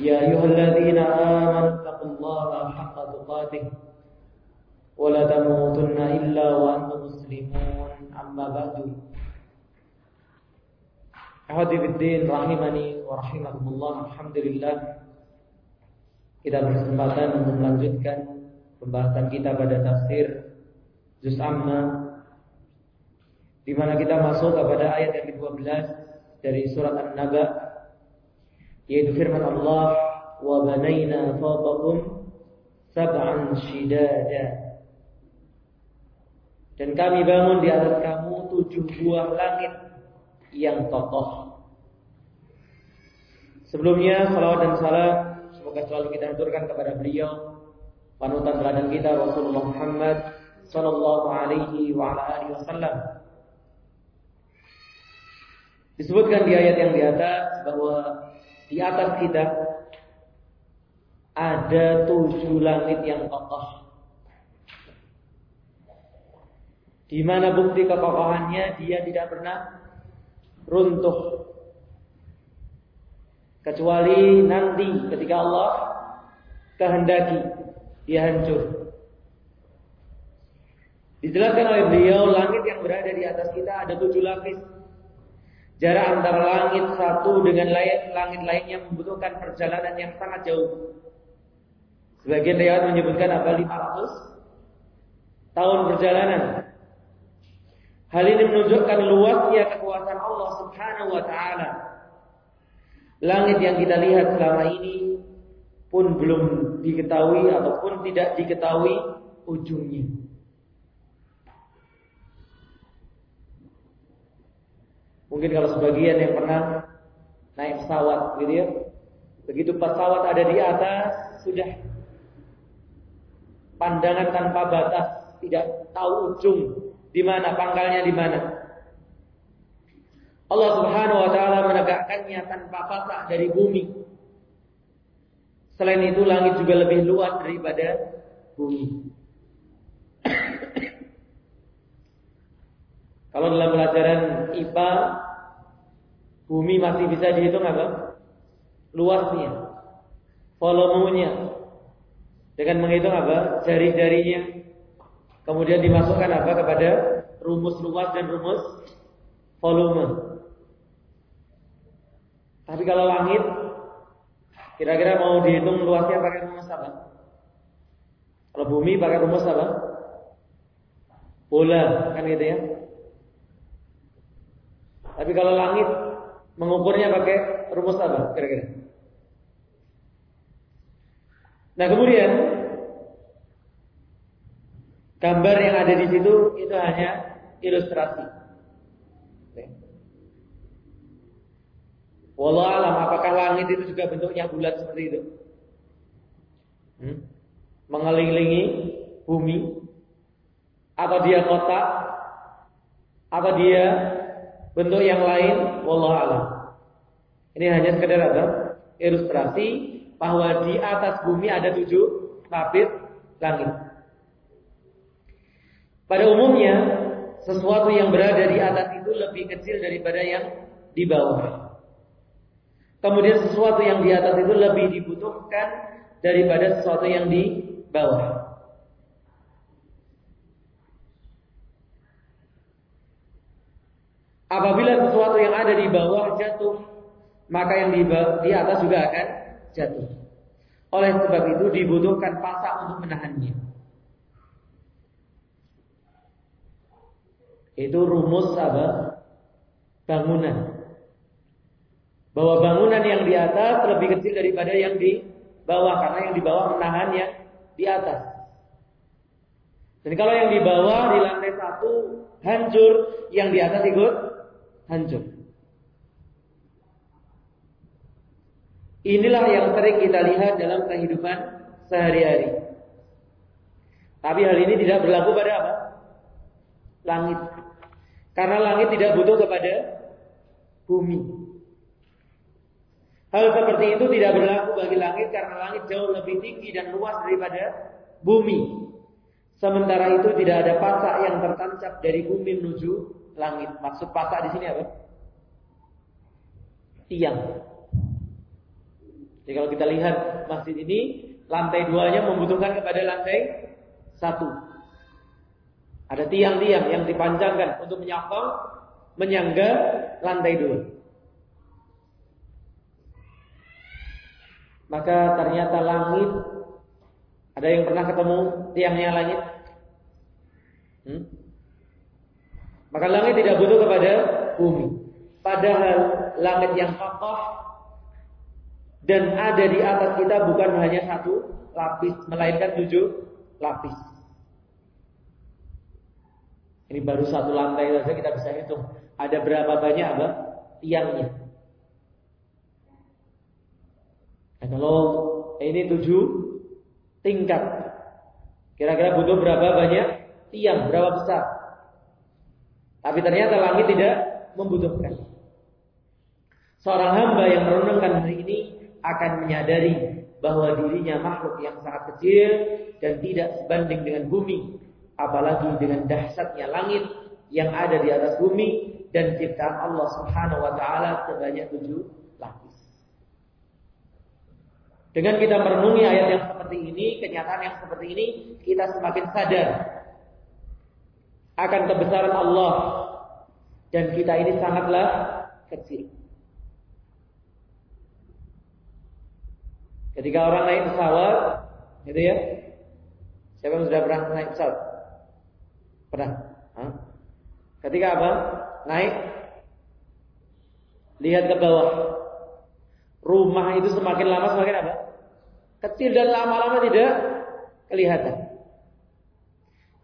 يا أيها الذين آمنوا اتقوا الله حق تقاته ولا تموتن إلا وأنتم مسلمون أما بعد أحد الدين rahimani wa rahimakumullah Alhamdulillah Kita berkesempatan untuk melanjutkan Pembahasan kita pada tafsir Juz Amma di mana kita masuk kepada ayat yang ke-12 dari surat An-Naba yaitu firman Allah wa banaina fawqakum sab'an shidada. Dan kami bangun di atas kamu tujuh buah langit yang kokoh. Sebelumnya salawat dan salam semoga selalu kita aturkan kepada beliau panutan teladan kita Rasulullah Muhammad sallallahu alaihi wa ala alihi wasallam. Disebutkan di ayat yang di atas bahwa di atas kita ada tujuh langit yang kokoh. Di mana bukti kekokohannya dia tidak pernah runtuh. Kecuali nanti ketika Allah kehendaki dia hancur. Dijelaskan oleh beliau langit yang berada di atas kita ada tujuh lapis Jarak antara langit satu dengan langit lainnya membutuhkan perjalanan yang sangat jauh. Sebagian riwayat menyebutkan apa 500 tahun perjalanan. Hal ini menunjukkan luasnya kekuasaan Allah Subhanahu wa taala. Langit yang kita lihat selama ini pun belum diketahui ataupun tidak diketahui ujungnya. Mungkin kalau sebagian yang pernah naik pesawat gitu ya. Begitu pesawat ada di atas sudah pandangan tanpa batas, tidak tahu ujung di mana pangkalnya di mana. Allah Subhanahu wa taala menegakkannya tanpa pasak dari bumi. Selain itu langit juga lebih luas daripada bumi. Kalau dalam pelajaran IPA bumi masih bisa dihitung apa? Luasnya, volumenya. Dengan menghitung apa? Jari-jarinya. Kemudian dimasukkan apa kepada rumus luas dan rumus volume. Tapi kalau langit kira-kira mau dihitung luasnya pakai rumus apa? Kalau bumi pakai rumus apa? Bola, kan gitu ya. Tapi kalau langit mengukurnya pakai rumus apa kira-kira? Nah kemudian gambar yang ada di situ itu hanya ilustrasi. Wallah alam apakah langit itu juga bentuknya bulat seperti itu? Hmm? Mengelilingi bumi atau dia kotak atau dia bentuk yang lain wallah alam. Ini hanya sekedar apa? Ilustrasi bahwa di atas bumi ada tujuh lapis langit. Pada umumnya sesuatu yang berada di atas itu lebih kecil daripada yang di bawah. Kemudian sesuatu yang di atas itu lebih dibutuhkan daripada sesuatu yang di bawah. Apabila sesuatu yang ada di bawah jatuh, maka yang di, di atas juga akan jatuh. Oleh sebab itu dibutuhkan pasak untuk menahannya. Itu rumus apa? Bangunan. Bahwa bangunan yang di atas lebih kecil daripada yang di bawah karena yang di bawah menahan yang di atas. Dan kalau yang di bawah di lantai satu hancur, yang di atas ikut hancur. Inilah yang sering kita lihat dalam kehidupan sehari-hari. Tapi hal ini tidak berlaku pada apa? Langit. Karena langit tidak butuh kepada bumi. Hal seperti itu tidak berlaku bagi langit karena langit jauh lebih tinggi dan luas daripada bumi. Sementara itu tidak ada pasak yang tertancap dari bumi menuju langit. Maksud pasak di sini apa? Tiang. Jadi kalau kita lihat masjid ini, lantai duanya membutuhkan kepada lantai satu. Ada tiang-tiang yang dipanjangkan untuk menyokong, menyangga lantai dua. Maka ternyata langit ada yang pernah ketemu tiangnya langit? Hmm? Maka langit tidak butuh kepada bumi. Padahal langit yang kokoh dan ada di atas kita bukan hanya satu lapis, melainkan tujuh lapis. Ini baru satu lantai saja kita bisa hitung. Ada berapa banyak apa? Tiangnya. Nah, kalau ini tujuh tingkat. Kira-kira butuh berapa banyak tiang, berapa besar? Tapi ternyata langit tidak membutuhkan. Seorang hamba yang merenungkan hari ini akan menyadari bahwa dirinya makhluk yang sangat kecil dan tidak sebanding dengan bumi, apalagi dengan dahsyatnya langit yang ada di atas bumi dan ciptaan Allah Subhanahu wa taala sebanyak tujuh lapis. Dengan kita merenungi ayat yang seperti ini, kenyataan yang seperti ini, kita semakin sadar akan kebesaran Allah dan kita ini sangatlah kecil. Ketika orang naik pesawat, gitu ya. Siapa yang sudah pernah naik pesawat? Pernah? Hah? Ketika apa? Naik, lihat ke bawah. Rumah itu semakin lama semakin apa? Kecil dan lama-lama tidak kelihatan.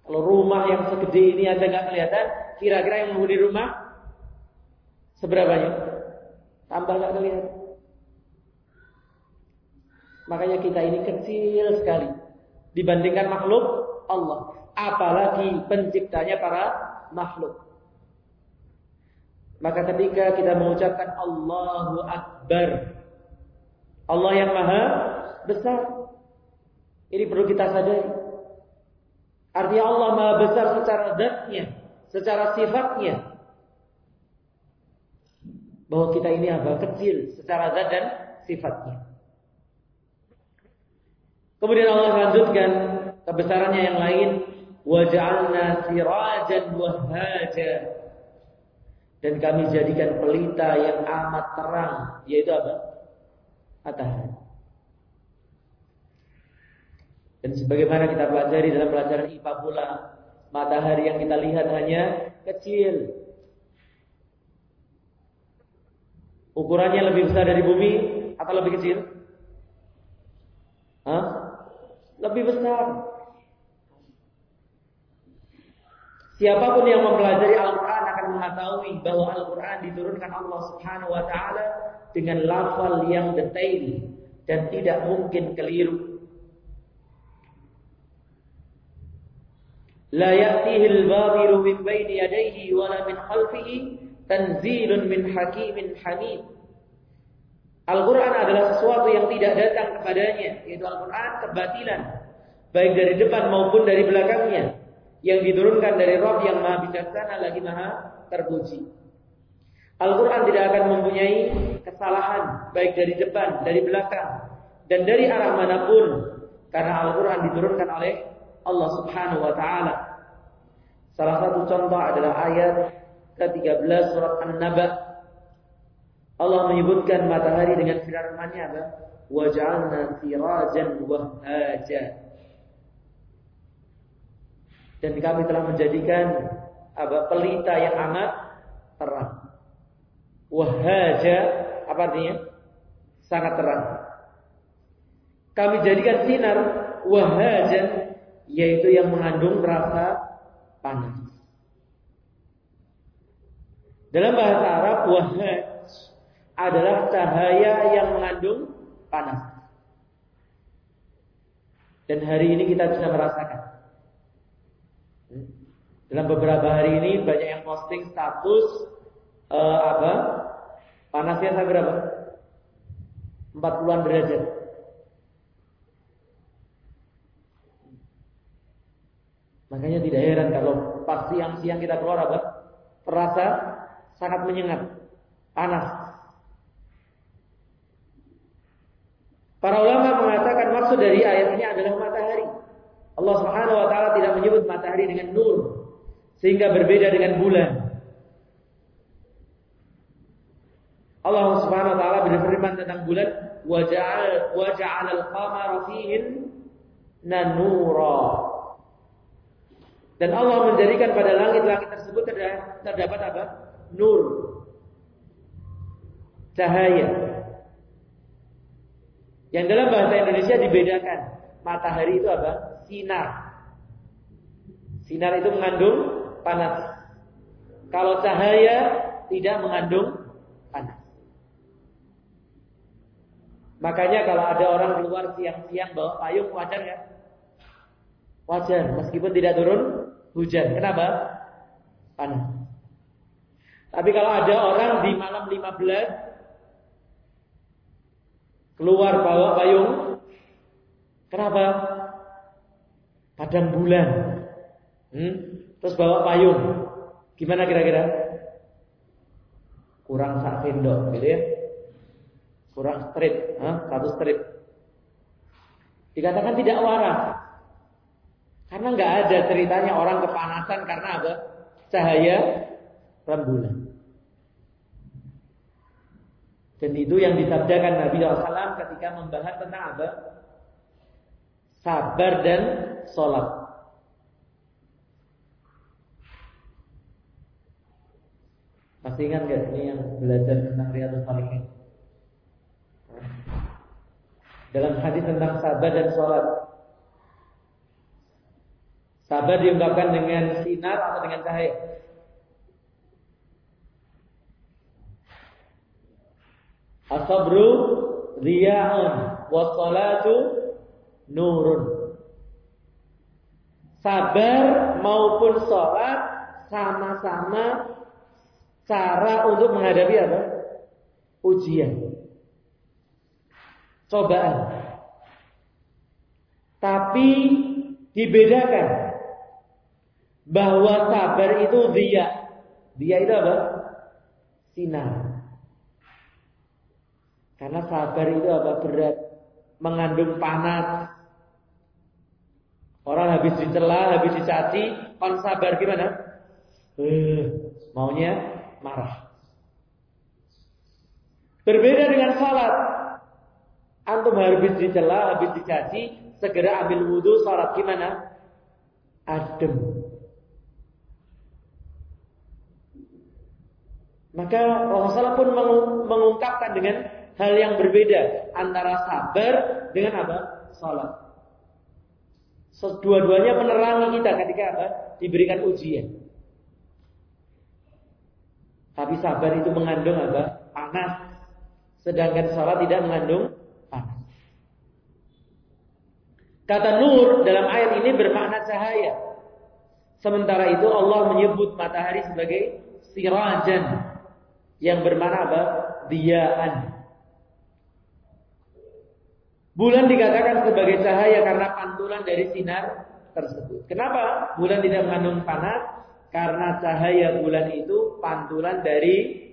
Kalau rumah yang segede ini aja nggak kelihatan, kira-kira yang menghuni rumah seberapanya? Tambah nggak kelihatan. Makanya kita ini kecil sekali dibandingkan makhluk Allah. Apalagi penciptanya para makhluk. Maka ketika kita mengucapkan Allahu Akbar. Allah yang maha besar. Ini perlu kita sadari. Artinya Allah maha besar secara zatnya. Secara sifatnya. Bahwa kita ini apa? Kecil secara zat dan sifatnya. Kemudian Allah lanjutkan kebesarannya yang lain, waj'alna sirajan wahaja. Dan kami jadikan pelita yang amat terang, yaitu apa? Matahari. Dan sebagaimana kita pelajari dalam pelajaran IPA pula, matahari yang kita lihat hanya kecil. Ukurannya lebih besar dari bumi atau lebih kecil? Hah? lebih besar. Siapa pun yang mempelajari Al-Quran akan mengetahui bahwa Al-Quran diturunkan Allah Subhanahu Wa Taala dengan lafal yang detail dan tidak mungkin keliru. Ya'tihi al-batilu min bayni yadayhi wa la min khalfihi tanzilun min hakimin hamid. Al-Quran adalah sesuatu yang tidak datang kepadanya, yaitu Al-Quran kebatilan, baik dari depan maupun dari belakangnya, yang diturunkan dari Rob yang maha bijaksana lagi maha terpuji. Al-Quran tidak akan mempunyai kesalahan, baik dari depan, dari belakang, dan dari arah mana pun, karena Al-Quran diturunkan oleh Allah Subhanahu wa Ta'ala. Salah satu contoh adalah ayat ke-13 surat An-Naba Allah menyebutkan matahari dengan firman-Nya apa? Waj'alna sirajan wahaja. Dan kami telah menjadikan apa? pelita yang amat terang. Wahaja apa artinya? Sangat terang. Kami jadikan sinar wahaja yaitu yang mengandung rasa panas. Dalam bahasa Arab wahaj adalah cahaya yang mengandung panas. Dan hari ini kita bisa merasakan. Hmm? Dalam beberapa hari ini banyak yang posting status uh, apa? Panasnya sampai berapa? 40-an derajat. Makanya tidak heran kalau pas siang-siang kita keluar apa? Terasa sangat menyengat, panas. Para ulama mengatakan maksud dari ayat ini adalah matahari. Allah Subhanahu wa taala tidak menyebut matahari dengan nur sehingga berbeda dengan bulan. Allah Subhanahu wa taala berfirman tentang bulan wa ja'al wa ja'al al-qamara fihin nanura. Dan Allah menjadikan pada langit-langit tersebut terdapat apa? Nur. Cahaya. Yang dalam bahasa Indonesia dibedakan. Matahari itu apa? Sinar. Sinar itu mengandung panas. Kalau cahaya tidak mengandung panas. Makanya kalau ada orang keluar siang-siang bawa payung wajar ya? Wajar, meskipun tidak turun hujan. Kenapa? Panas. Tapi kalau ada orang di malam 15 keluar bawa payung. Kenapa? Padang bulan. Hmm? Terus bawa payung. Gimana kira-kira? Kurang sak sendok, gitu ya? Kurang strip, huh? satu strip. Dikatakan tidak waras. Karena nggak ada ceritanya orang kepanasan karena apa? Cahaya rembulan. Dan itu yang disabdakan Nabi SAW ketika membahas tentang apa? Sabar dan sholat. Masih ingat gak ini yang belajar tentang Riyadus Salihin? Dalam hadis tentang sabar dan sholat. Sabar diungkapkan dengan sinar atau dengan cahaya? Asabru riya'un wassalatu nurun. Sabar maupun sholat sama-sama cara untuk menghadapi apa? Ujian. Cobaan. Tapi dibedakan bahwa sabar itu dia. Dia itu apa? Sinar. Karena sabar itu apa berat, mengandung panas. Orang habis dicela, habis dicaci, kon sabar gimana? Uh, maunya marah. Berbeda dengan salat. Antum habis dicela, habis dicaci, segera ambil wudhu, salat gimana? Adem. Maka Rasulullah pun mengungkapkan dengan hal yang berbeda antara sabar dengan apa? Salat. Dua-duanya menerangi kita ketika apa? Diberikan ujian. Tapi sabar itu mengandung apa? Panas. Sedangkan salat tidak mengandung panas. Kata nur dalam ayat ini bermakna cahaya. Sementara itu Allah menyebut matahari sebagai sirajan yang bermakna apa? Diaan. Bulan dikatakan sebagai cahaya karena pantulan dari sinar tersebut. Kenapa bulan tidak mengandung panas? Karena cahaya bulan itu pantulan dari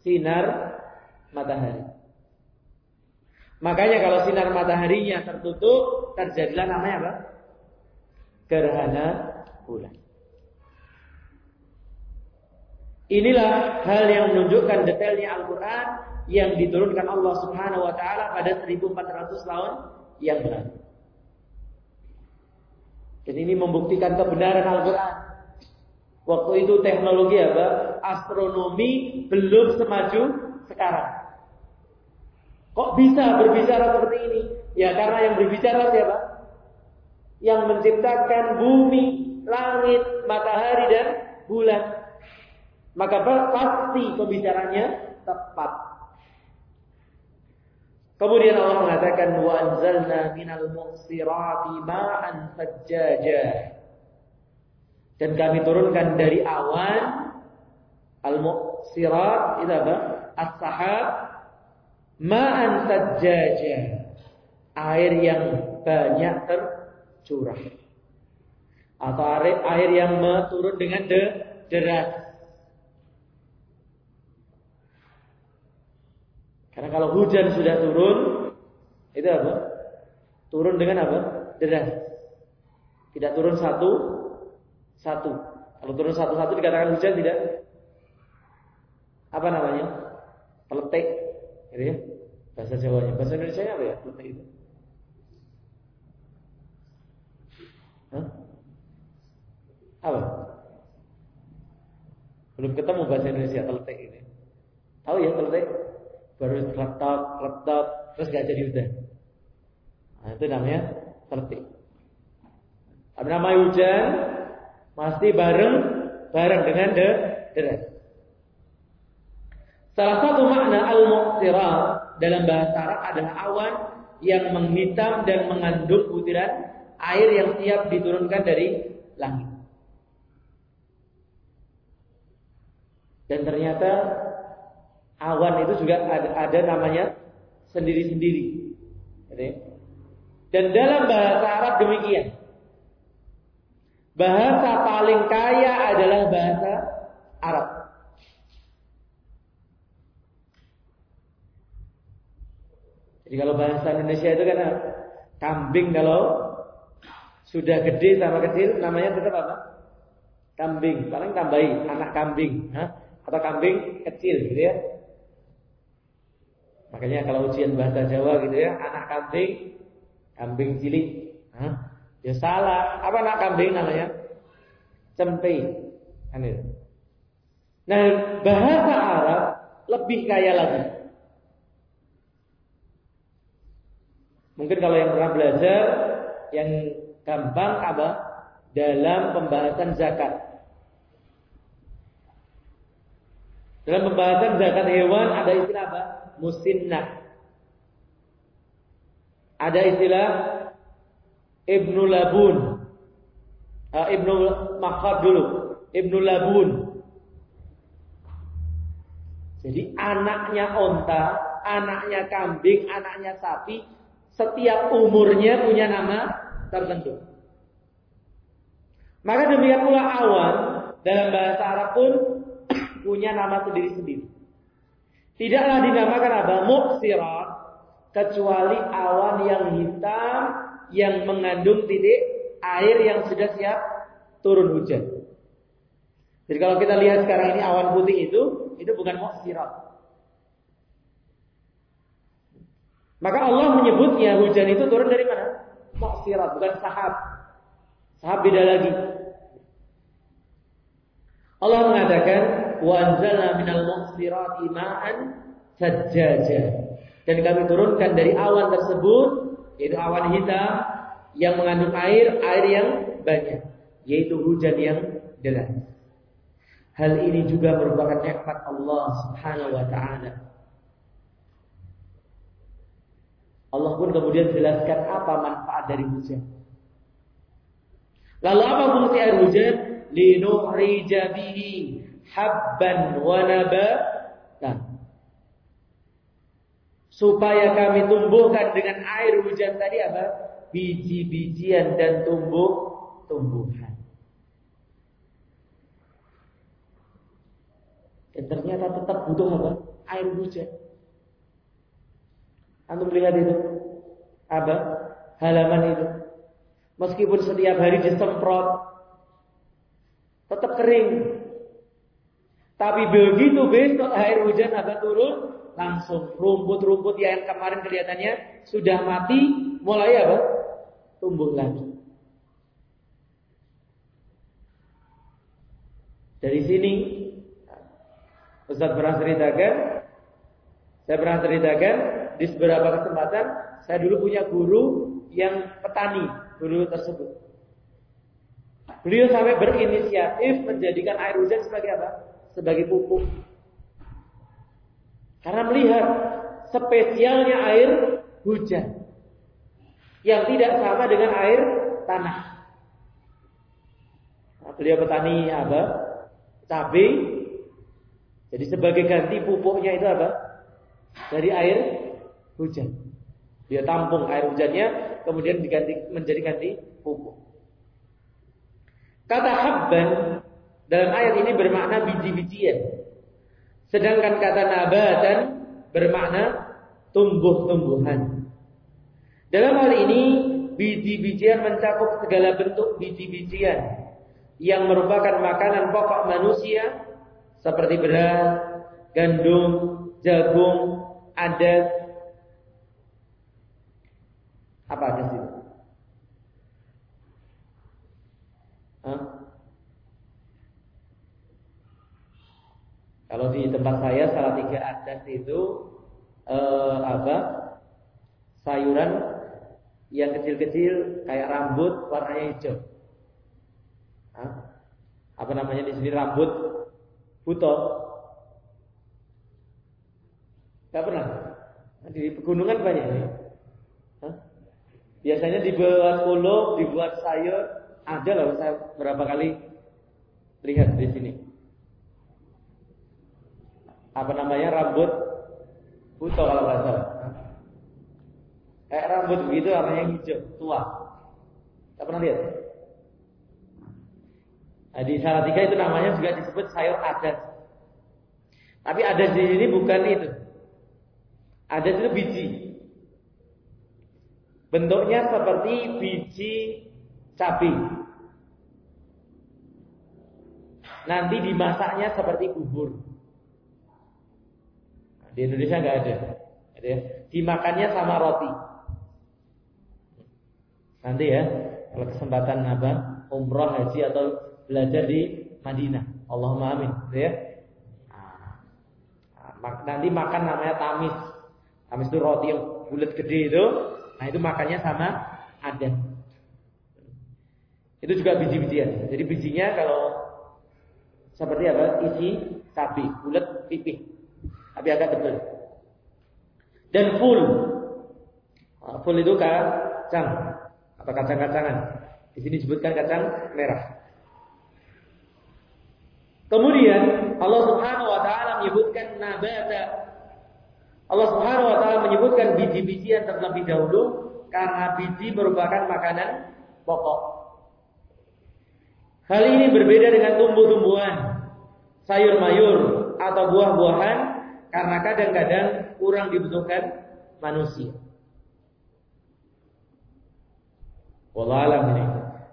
sinar matahari. Makanya kalau sinar mataharinya tertutup, terjadilah namanya apa? Gerhana bulan. Inilah hal yang menunjukkan detailnya Al-Quran yang diturunkan Allah Subhanahu wa taala pada 1400 tahun yang lalu. Jadi ini membuktikan kebenaran Al-Qur'an. Waktu itu teknologi apa? Astronomi belum semaju sekarang. Kok bisa berbicara seperti ini? Ya karena yang berbicara siapa? Yang menciptakan bumi, langit, matahari dan bulan. Maka pasti pembicaranya tepat. Kemudian Allah mengatakan wa anzalna minal muqsirati ma'an sajjaja. Dan kami turunkan dari awan al-muqsirat itu apa? As-sahab ma'an sajjaja. Air yang banyak tercurah. Atau air, air yang turun dengan de, deras. Karena kalau hujan sudah turun, itu apa? Turun dengan apa? Deras. Tidak turun satu, satu. Kalau turun satu-satu dikatakan hujan tidak? Apa namanya? Peletik. Gitu ya? Bahasa Jawanya. Bahasa Indonesia apa ya? Peletik itu. Hah? Apa? Belum ketemu bahasa Indonesia teletek ini. Tahu ya teletek? Baru letak letak terus gak jadi hujan. Nah, itu namanya tertib. Ada nama hujan pasti bareng bareng dengan de deras. Salah satu makna al-muqsirah dalam bahasa Arab adalah awan yang menghitam dan mengandung butiran air yang siap diturunkan dari langit. Dan ternyata Awan itu juga ada, ada namanya sendiri-sendiri. Dan dalam bahasa Arab demikian. Bahasa paling kaya adalah bahasa Arab. Jadi kalau bahasa Indonesia itu kan kambing kalau sudah gede sama kecil namanya tetap apa? Kambing. Paling tambahi anak kambing, ha? atau kambing kecil gitu ya. Makanya kalau ujian bahasa Jawa gitu ya, anak kambing, kambing cilik. Hah? Ya salah. Apa anak kambing namanya? Cempe. Kan. Nah, bahasa Arab lebih kaya lagi. Mungkin kalau yang pernah belajar yang gampang apa? Dalam pembahasan zakat. Dalam pembahasan zakat hewan ada istilah apa? Musinnah. Ada istilah Ibnu Labun. Uh, Ibnu Makhad dulu. Ibnu Labun. Jadi anaknya onta, anaknya kambing, anaknya sapi, setiap umurnya punya nama tertentu. Maka demikian pula awan dalam bahasa Arab pun punya nama sendiri-sendiri. Tidaklah dinamakan apa? Muksirat kecuali awan yang hitam yang mengandung titik air yang sudah siap turun hujan. Jadi kalau kita lihat sekarang ini awan putih itu, itu bukan muksirat. Maka Allah menyebutnya hujan itu turun dari mana? Muksirat, bukan sahab. Sahab beda lagi. Allah mengatakan wa minal muqsirati ma'an sajjaja. Dan kami turunkan dari awan tersebut yaitu awan hitam yang mengandung air, air yang banyak, yaitu hujan yang deras. Hal ini juga merupakan nikmat Allah Subhanahu wa taala. Allah pun kemudian jelaskan apa manfaat dari hujan. Lalu apa fungsi air hujan? Linuhrija bihi habban wa nabatan. Supaya kami tumbuhkan dengan air hujan tadi apa? Biji-bijian dan tumbuh-tumbuhan. Dan ternyata tetap butuh apa? Air hujan. Antum lihat itu. Apa? Halaman itu. Meskipun setiap hari disemprot, tetap kering. Tapi begitu besok air hujan akan turun, langsung rumput-rumput yang kemarin kelihatannya sudah mati, mulai apa? Tumbuh lagi. Dari sini Ustaz pernah ceritakan, saya pernah ceritakan di beberapa kesempatan saya dulu punya guru yang petani, guru tersebut. Beliau sampai berinisiatif menjadikan air hujan sebagai apa? Sebagai pupuk. Karena melihat spesialnya air hujan. Yang tidak sama dengan air tanah. Nah, beliau petani apa? Cabai. Jadi sebagai ganti pupuknya itu apa? Dari air hujan. Dia tampung air hujannya, kemudian diganti menjadi ganti pupuk. Kata habban dalam ayat ini bermakna biji-bijian. Sedangkan kata nabatan bermakna tumbuh-tumbuhan. Dalam hal ini biji-bijian mencakup segala bentuk biji-bijian yang merupakan makanan pokok manusia seperti beras, gandum, jagung, adat. Apa adas itu? Hah? Kalau di tempat saya salah tiga adas itu eh, apa? Sayuran yang kecil-kecil kayak rambut warnanya hijau. Hah? Apa namanya di sini rambut buto? Gak pernah. Di pegunungan banyak ini. Biasanya dibuat polo, dibuat sayur, ada loh saya berapa kali lihat di sini apa namanya rambut buto kalau nggak salah. Kayak rambut begitu warnanya hijau, tua. Tak pernah lihat? Nah, di tiga itu namanya juga disebut sayur adat. Tapi adat di sini bukan itu. Adat itu biji. Bentuknya seperti biji cabai. Nanti dimasaknya seperti bubur. Di Indonesia nggak ada. Gitu ya. Dimakannya sama roti. Nanti ya, kalau kesempatan apa? Umroh, haji atau belajar di Madinah. Allahumma amin. Ya. Nah, nanti makan namanya tamis. Tamis itu roti yang bulat gede itu. Nah itu makannya sama ada. Itu juga biji-bijian. Jadi bijinya kalau seperti apa? Isi cabai, bulat pipih tapi agak tebal. Dan full. Ah, full itu kacang atau kacang-kacangan. Di sini disebutkan kacang merah. Kemudian Allah Subhanahu wa taala menyebutkan nabata. Allah Subhanahu wa taala menyebutkan biji-bijian terlebih dahulu karena biji merupakan makanan pokok. Hal ini berbeda dengan tumbuh-tumbuhan, sayur-mayur atau buah-buahan karena kadang-kadang kurang dibutuhkan manusia. Wallah alam ini.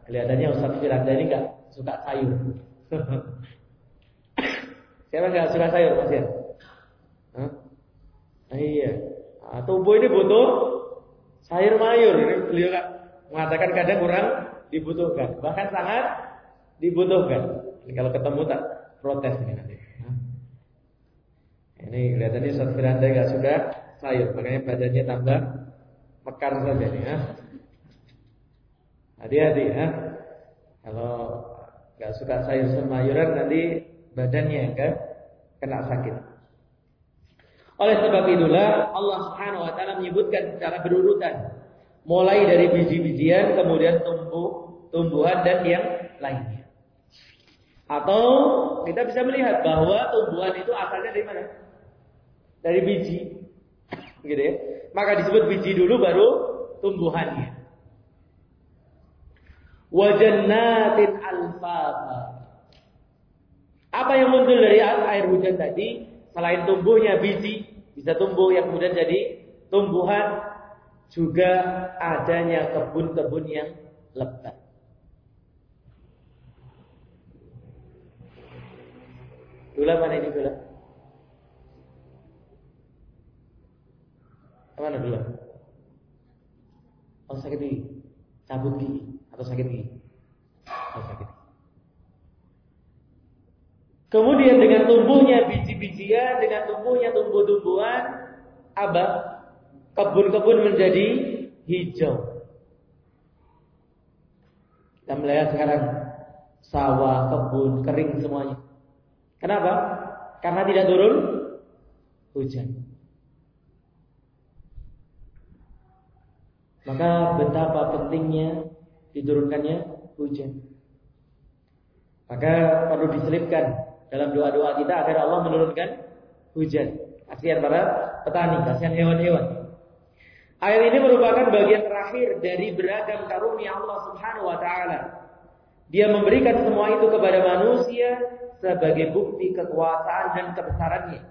Kelihatannya Ustaz Firanda ini nggak suka sayur. Siapa nggak suka sayur Mas ya? Hah? Nah, iya. Nah, tubuh ini butuh sayur mayur. Ini beliau mengatakan kadang kurang dibutuhkan, bahkan sangat dibutuhkan. Ini kalau ketemu tak protes ini nanti. Ini kelihatannya Ustaz Firanda nggak suka sayur, makanya badannya tambah mekar saja nih ya. Hati-hati ya. Kalau nggak suka sayur semayuran nanti badannya ke kena sakit. Oleh sebab itulah Allah Subhanahu wa taala menyebutkan secara berurutan mulai dari biji-bijian kemudian tumbuh tumbuhan dan yang lainnya. Atau kita bisa melihat bahwa tumbuhan itu asalnya dari mana? Dari biji. Gitu ya. Maka disebut biji dulu baru tumbuhannya. Wajannatin alfafa. Apa yang muncul dari air hujan tadi selain tumbuhnya biji bisa tumbuh yang kemudian jadi tumbuhan juga adanya kebun-kebun yang lebat. Gula mana ini gula? Ke mana dulu? Oh sakit gigi, cabut gigi atau sakit gigi? Oh sakit. Kemudian dengan tumbuhnya biji-bijian, dengan tumbuhnya tumbuh-tumbuhan, apa? Kebun-kebun menjadi hijau. Kita melihat sekarang sawah, kebun, kering semuanya. Kenapa? Karena tidak turun hujan. Maka betapa pentingnya diturunkannya hujan. Maka perlu diselipkan dalam doa-doa kita agar Allah menurunkan hujan. Kasihan para petani, kasihan hewan-hewan. Ayat ini merupakan bagian terakhir dari beragam karunia Allah Subhanahu wa taala. Dia memberikan semua itu kepada manusia sebagai bukti kekuasaan dan kebesarannya.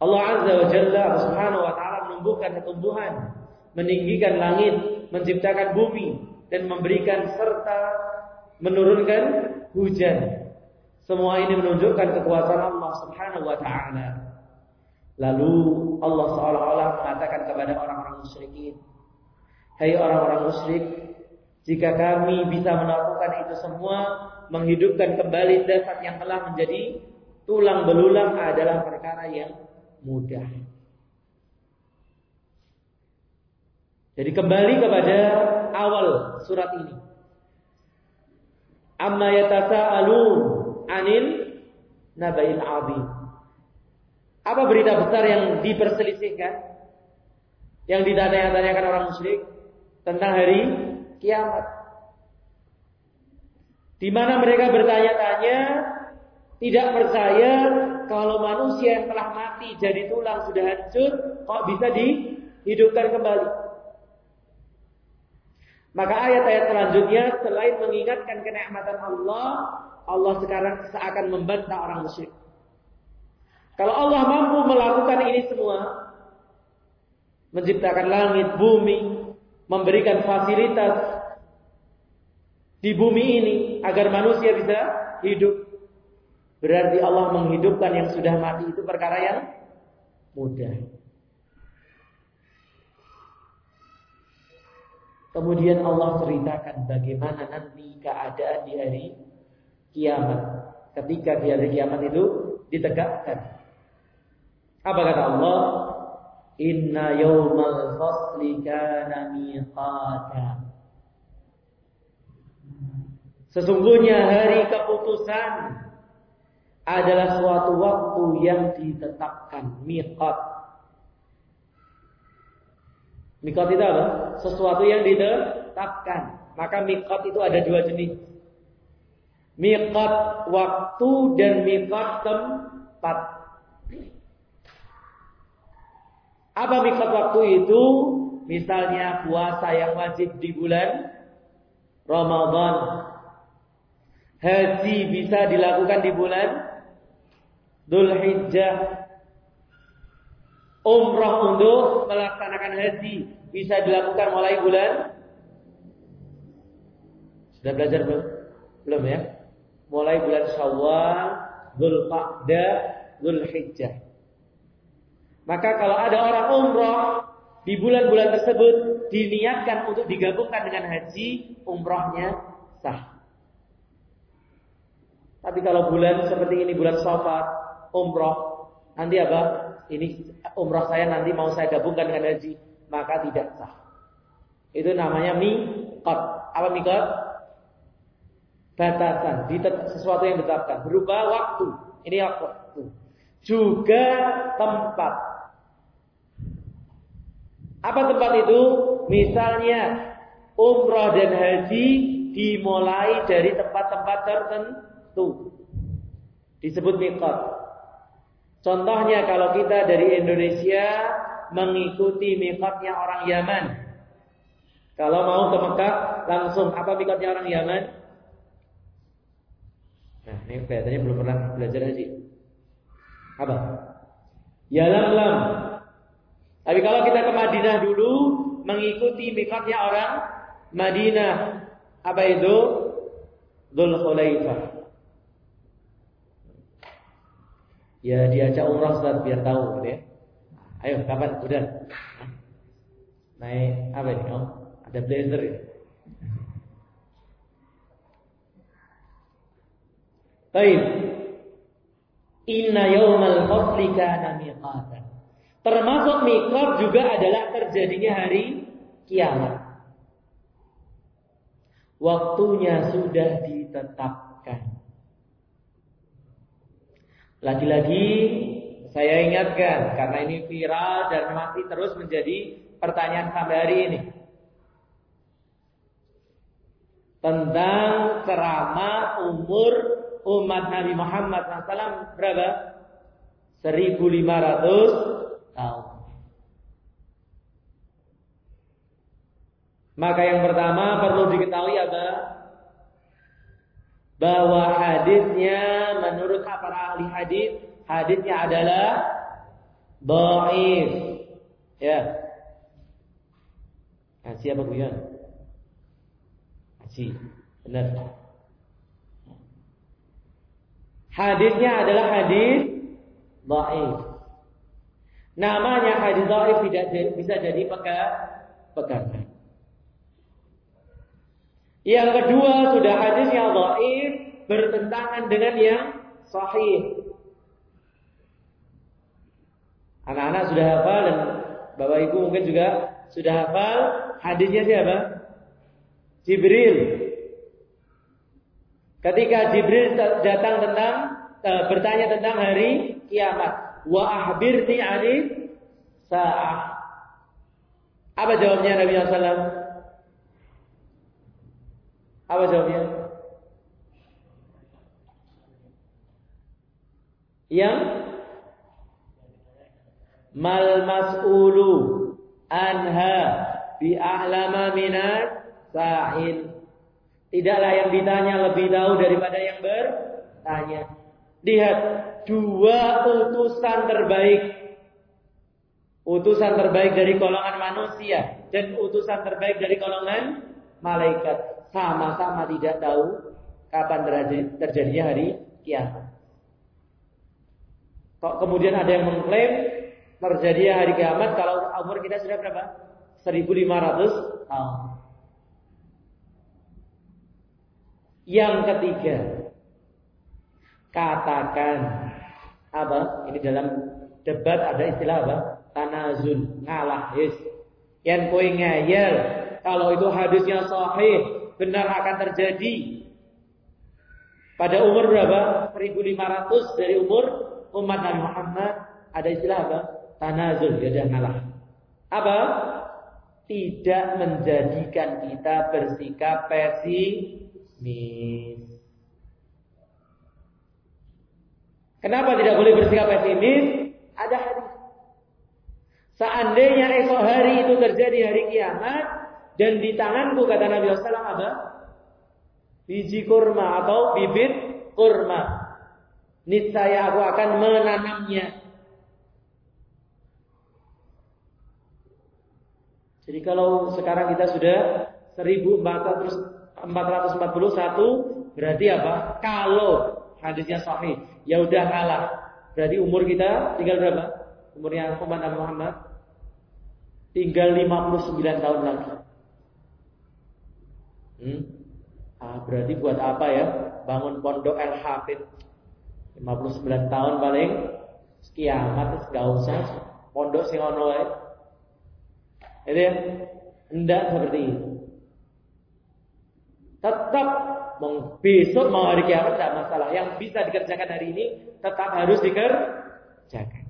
Allah Azza wa Jalla Subhanahu wa taala menumbuhkan tumbuhan, meninggikan langit, menciptakan bumi dan memberikan serta menurunkan hujan. Semua ini menunjukkan kekuasaan Allah Subhanahu wa taala. Lalu Allah seolah-olah mengatakan kepada orang-orang musyrikin, "Hai orang-orang musyrik, jika kami bisa melakukan itu semua, menghidupkan kembali dasar yang telah menjadi tulang belulang adalah perkara yang mudah." Jadi kembali kepada awal surat ini. Amma yatasaalun anil nabail azim. Apa berita besar yang diperselisihkan? Yang ditanya-tanyakan orang musyrik tentang hari kiamat. Di mana mereka bertanya-tanya tidak percaya kalau manusia yang telah mati jadi tulang sudah hancur kok bisa dihidupkan kembali. Maka ayat-ayat selanjutnya selain mengingatkan kenikmatan Allah, Allah sekarang seakan membantah orang musyrik. Kalau Allah mampu melakukan ini semua, menciptakan langit, bumi, memberikan fasilitas di bumi ini agar manusia bisa hidup, berarti Allah menghidupkan yang sudah mati itu perkara yang mudah. Kemudian Allah ceritakan bagaimana nanti keadaan di hari kiamat. Ketika di hari kiamat itu ditegakkan. Apa kata Allah? Inna yawmal fasli kana miqata. Sesungguhnya hari keputusan adalah suatu waktu yang ditetapkan, miqat. Mikot itu apa? Sesuatu yang ditetapkan. Maka mikot itu ada dua jenis. Mikot waktu dan mikot tempat. Apa mikot waktu itu? Misalnya puasa yang wajib di bulan Ramadan. Haji bisa dilakukan di bulan Dhul Umrah untuk melaksanakan haji bisa dilakukan mulai bulan Sudah belajar belum? Belum ya? Mulai bulan Syawal, Dzulqa'dah, Dzulhijjah. Maka kalau ada orang umrah di bulan-bulan tersebut diniatkan untuk digabungkan dengan haji, umrahnya sah. Tapi kalau bulan seperti ini bulan Safar, umrah, nanti apa? Ini umrah saya nanti mau saya gabungkan dengan haji, maka tidak sah. Itu namanya miqat. Apa miqat? Batasan, sesuatu yang ditetapkan berupa waktu. Ini waktu. Juga tempat. Apa tempat itu? Misalnya umrah dan haji dimulai dari tempat-tempat tertentu. Disebut miqat. Contohnya kalau kita dari Indonesia mengikuti mikotnya orang Yaman. Kalau mau ke Mekah langsung apa mikotnya orang Yaman? Nah, ini kelihatannya belum pernah belajar haji. Apa? Ya lam. Tapi kalau kita ke Madinah dulu mengikuti mikotnya orang Madinah, apa itu? Dhul Khulaifah. Ya diajak umrah Ustaz biar tahu gitu ya. Ayo kapan udah? Naik apa ini? Oh, ada blazer ya. Baik. Inna yaumal fasli kana miqatan. Termasuk miqat juga adalah terjadinya hari kiamat. Waktunya sudah ditetapkan. Lagi-lagi saya ingatkan karena ini viral dan masih terus menjadi pertanyaan sampai hari ini. Tentang ceramah umur umat Nabi Muhammad SAW berapa? 1500 tahun. Maka yang pertama perlu diketahui apa? Bahwa hadisnya menurut para ahli hadis, hadisnya adalah dhaif. Ya. Haji apa Guyon? Haji. Benar. Hadisnya adalah hadis dhaif. Namanya hadis dhaif tidak bisa jadi pegangan. Yang kedua sudah hadis yang dhaif bertentangan dengan yang sahih. Anak-anak sudah hafal dan Bapak Ibu mungkin juga sudah hafal hadisnya siapa? Jibril. Ketika Jibril datang tentang uh, bertanya tentang hari kiamat, wa ahbirni ani sa'ah. Apa jawabnya Nabi SAW? Apa jawabnya? Yang mal mas'ulu anha bi ahlama minat sa'il. Tidaklah yang ditanya lebih tahu daripada yang bertanya. Lihat dua utusan terbaik. Utusan terbaik dari golongan manusia dan utusan terbaik dari golongan malaikat sama-sama tidak tahu kapan terjadinya hari kiamat. Kok kemudian ada yang mengklaim terjadinya hari kiamat kalau umur kita sudah berapa? 1500 tahun. Yang ketiga, katakan apa? Ini dalam debat ada istilah apa? Tanazul, ngalah, yes. Yang kowe ngeyel kalau itu hadisnya sahih, benar akan terjadi pada umur berapa? 1500 dari umur umat Nabi Muhammad ada istilah apa? Tanazul, ya ngalah. Apa? Tidak menjadikan kita bersikap pesimis. Kenapa tidak boleh bersikap pesimis? Ada hadis. Seandainya esok hari itu terjadi hari kiamat, dan di tanganku kata Nabi SAW apa? Biji kurma atau bibit kurma. Niscaya aku akan menanamnya. Jadi kalau sekarang kita sudah 1441 berarti apa? Kalau hadisnya sahih, ya udah kalah. Berarti umur kita tinggal berapa? Umurnya Nabi Muhammad tinggal 59 tahun lagi. Hmm? Ah, berarti buat apa ya? Bangun pondok El Hafid 59 tahun paling kiamat enggak usah pondok sing ono wae. Itu ya? Seperti itu. Tetap besok mau hari kiamat tidak masalah. Yang bisa dikerjakan hari ini tetap harus dikerjakan.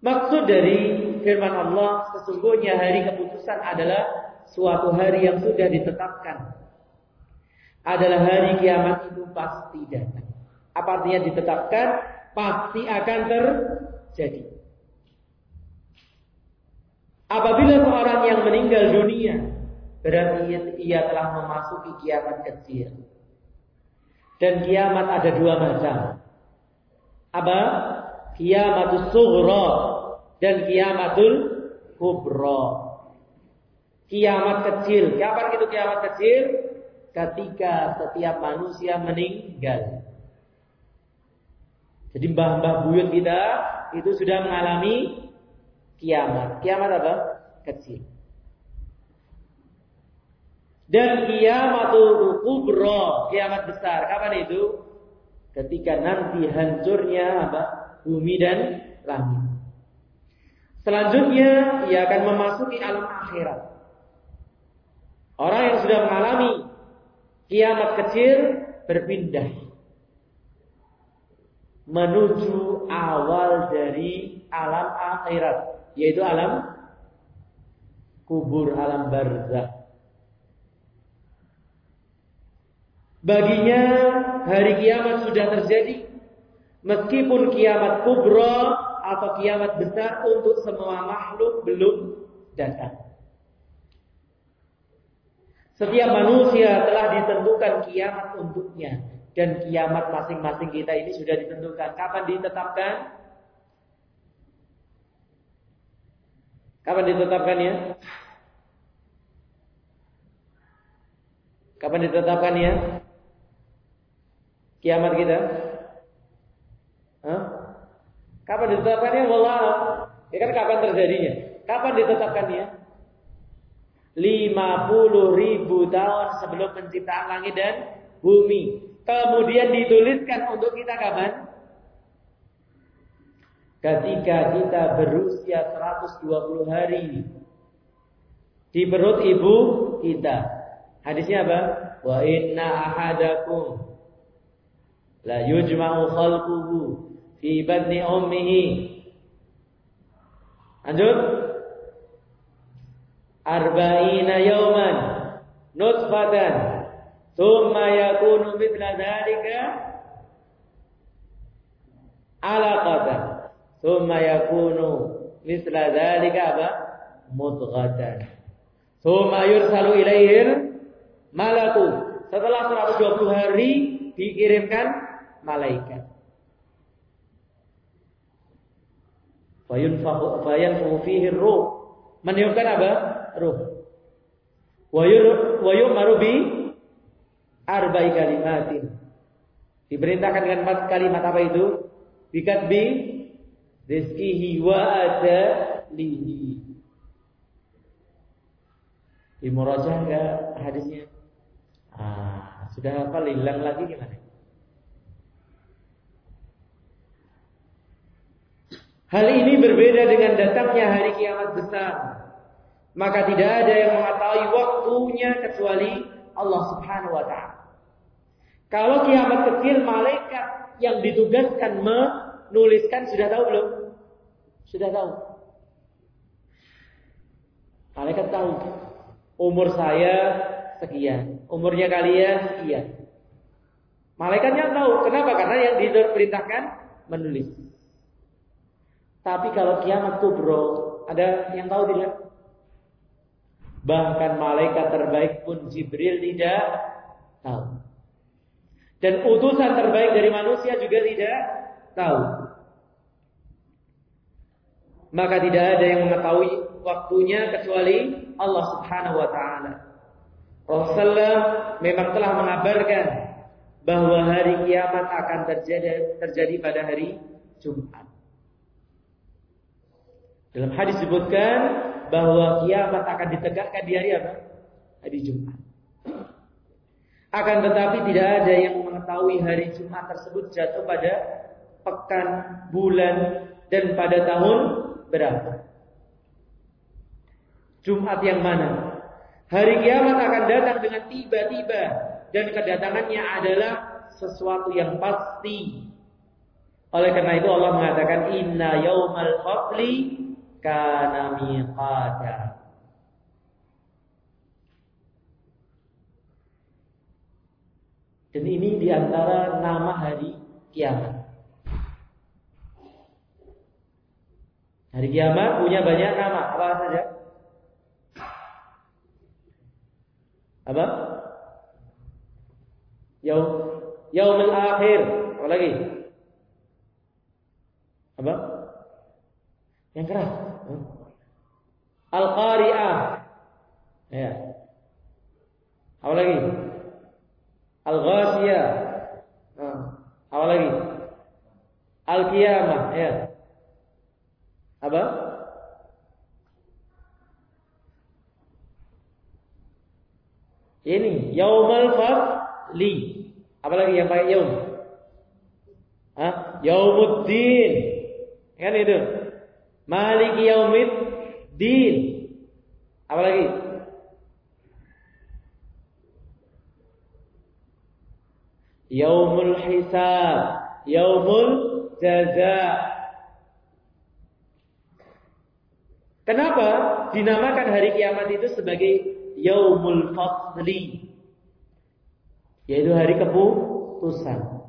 Maksud dari firman Allah sesungguhnya hari keputusan adalah suatu hari yang sudah ditetapkan adalah hari kiamat itu pasti datang. Apa artinya ditetapkan? Pasti akan terjadi. Apabila seorang yang meninggal dunia, berarti ia telah memasuki kiamat kecil. Dan kiamat ada dua macam. Apa? Kiamatul sughra dan kiamatul kubra kiamat kecil. Kapan itu kiamat kecil? Ketika setiap manusia meninggal. Jadi mbah-mbah buyut kita itu sudah mengalami kiamat. Kiamat apa? Kecil. Dan kiamat kubro, kiamat besar. Kapan itu? Ketika nanti hancurnya apa? Bumi dan langit. Selanjutnya ia akan memasuki alam akhirat. Orang yang sudah mengalami kiamat kecil berpindah menuju awal dari alam akhirat, yaitu alam kubur, alam barzah. Baginya hari kiamat sudah terjadi. Meskipun kiamat kubro atau kiamat besar untuk semua makhluk belum datang. Setiap manusia telah ditentukan kiamat untuknya. Dan kiamat masing-masing kita ini sudah ditentukan. Kapan ditetapkan? Kapan ditetapkannya? Kapan ditetapkannya? Kiamat kita? Hah? Kapan ditetapkannya? Wallah. Ya kan kapan terjadinya? Kapan ditetapkannya? 50 ribu tahun sebelum penciptaan langit dan bumi. Kemudian dituliskan untuk kita kapan? Ketika kita berusia 120 hari di perut ibu kita. Hadisnya apa? Wa inna ahadakum la yujma'u khalquhu fi batni ummihi. Lanjut. Arba'ina yawman nutfatan Thumma yakunu mithla dhalika alaqatan. Thumma yakunu mithla dhalika apa? Mudghatan. Thumma yursalu ilaihir malaku. Setelah 120 hari dikirimkan malaikat. Fayunfahu fayanfu fihi ruh. Meniupkan apa? Ruh. Wa yu'maru bi arba'i kalimatin. Diperintahkan dengan empat kalimat apa itu? Bikatbi rizkihi wa adalihi. Di murajah enggak hadisnya? Ah, sudah hafal hilang lagi gimana? Hal ini berbeda dengan datangnya hari kiamat besar. Maka tidak ada yang mengetahui waktunya kecuali Allah Subhanahu wa taala. Kalau kiamat kecil malaikat yang ditugaskan menuliskan sudah tahu belum? Sudah tahu. Malaikat tahu. Umur saya sekian, umurnya kalian sekian. Malaikatnya tahu. Kenapa? Karena yang diperintahkan menulis. Tapi kalau kiamat kubro, ada yang tahu tidak? Bahkan malaikat terbaik pun Jibril tidak tahu. Dan utusan terbaik dari manusia juga tidak tahu. Maka tidak ada yang mengetahui waktunya kecuali Allah Subhanahu wa taala. Rasulullah memang telah mengabarkan bahwa hari kiamat akan terjadi terjadi pada hari Jumat. Dalam hadis disebutkan bahwa kiamat akan ditegakkan di hari apa? Hari Jumat. Akan tetapi tidak ada yang mengetahui hari Jumat tersebut jatuh pada pekan, bulan, dan pada tahun berapa. Jumat yang mana? Hari kiamat akan datang dengan tiba-tiba dan kedatangannya adalah sesuatu yang pasti. Oleh karena itu Allah mengatakan inna yaumal fasli kana miqata. Dan ini di antara nama hari kiamat. Hari kiamat punya banyak nama. Apa saja? Apa? Yaum Yaumul Akhir. Apa lagi? Apa? Yang keras. Al-Qari'ah. Ya. Apa lagi? Al-Ghasiyah. Nah, apa lagi? Al-Qiyamah, ya. Apa? Ini Yaumul Fadli. Apa lagi yang pakai yaum? Hah? Yaumuddin. Kan itu. Maliki Yaumiddin. Apa lagi? Yaumul hisab, yaumul jaza. Kenapa dinamakan hari kiamat itu sebagai yaumul fasli? yaitu hari keputusan.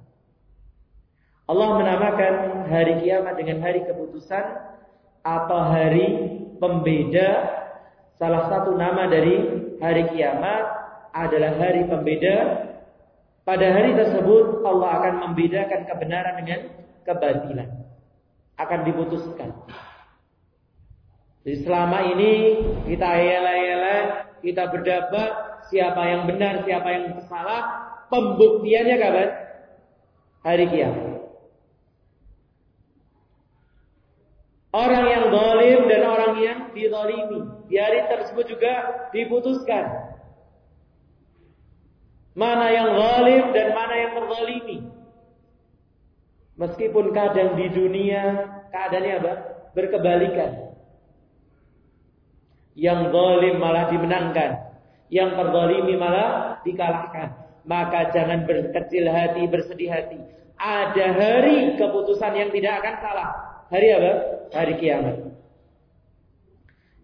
Allah menamakan hari kiamat dengan hari keputusan atau hari pembeda. Salah satu nama dari hari kiamat adalah hari pembeda. Pada hari tersebut Allah akan membedakan kebenaran dengan kebatilan. Akan diputuskan. Jadi selama ini kita yela-yela, kita berdebat siapa yang benar, siapa yang salah, pembuktiannya kapan? Hari kiamat. Orang yang zalim dan orang yang dizalimi di hari tersebut juga diputuskan. Mana yang zalim dan mana yang terzalimi. Meskipun kadang di dunia keadaannya apa? Berkebalikan. Yang zalim malah dimenangkan, yang terzalimi malah dikalahkan. Maka jangan berkecil hati, bersedih hati. Ada hari keputusan yang tidak akan salah. Hari apa? Hari kiamat.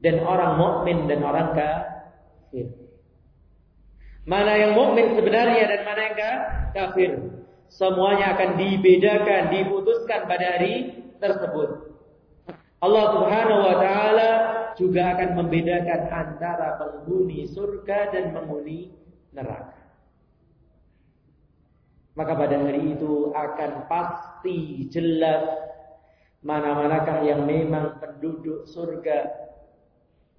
Dan orang mukmin dan orang kafir. Mana yang mukmin sebenarnya dan mana yang kafir. Semuanya akan dibedakan, diputuskan pada hari tersebut. Allah Subhanahu wa taala juga akan membedakan antara penghuni surga dan penghuni neraka. Maka pada hari itu akan pasti jelas mana-manakah yang memang penduduk surga.